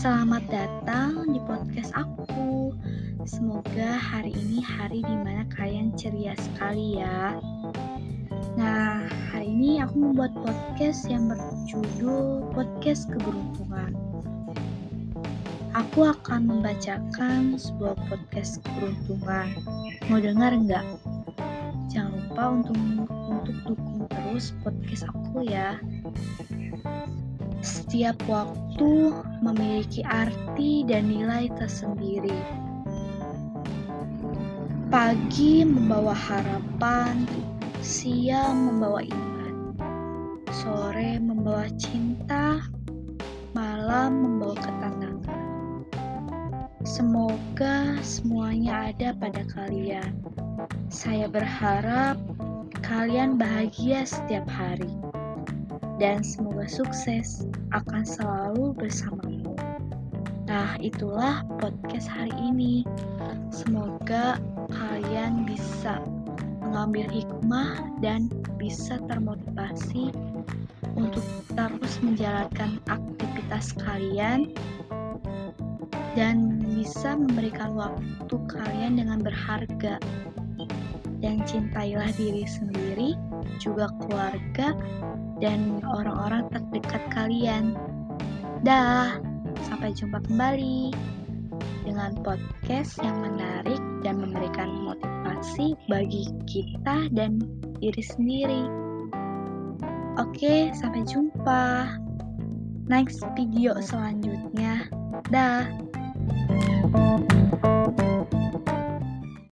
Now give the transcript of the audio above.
Selamat datang di podcast aku. Semoga hari ini hari di mana kalian ceria sekali ya. Nah, hari ini aku membuat podcast yang berjudul Podcast Keberuntungan. Aku akan membacakan sebuah podcast keberuntungan. Mau dengar nggak? Jangan lupa untuk untuk dukung terus podcast aku ya. Setiap waktu memiliki arti dan nilai tersendiri. Pagi membawa harapan, siang membawa iman, sore membawa cinta, malam membawa ketenangan. Semoga semuanya ada pada kalian. Saya berharap kalian bahagia setiap hari dan semoga sukses akan selalu bersamamu. Nah, itulah podcast hari ini. Semoga kalian bisa mengambil hikmah dan bisa termotivasi untuk terus menjalankan aktivitas kalian dan bisa memberikan waktu kalian dengan berharga dan cintailah diri sendiri, juga keluarga, dan orang-orang terdekat kalian. Dah, sampai jumpa kembali dengan podcast yang menarik dan memberikan motivasi bagi kita dan diri sendiri. Oke, sampai jumpa. Next video selanjutnya. Dah.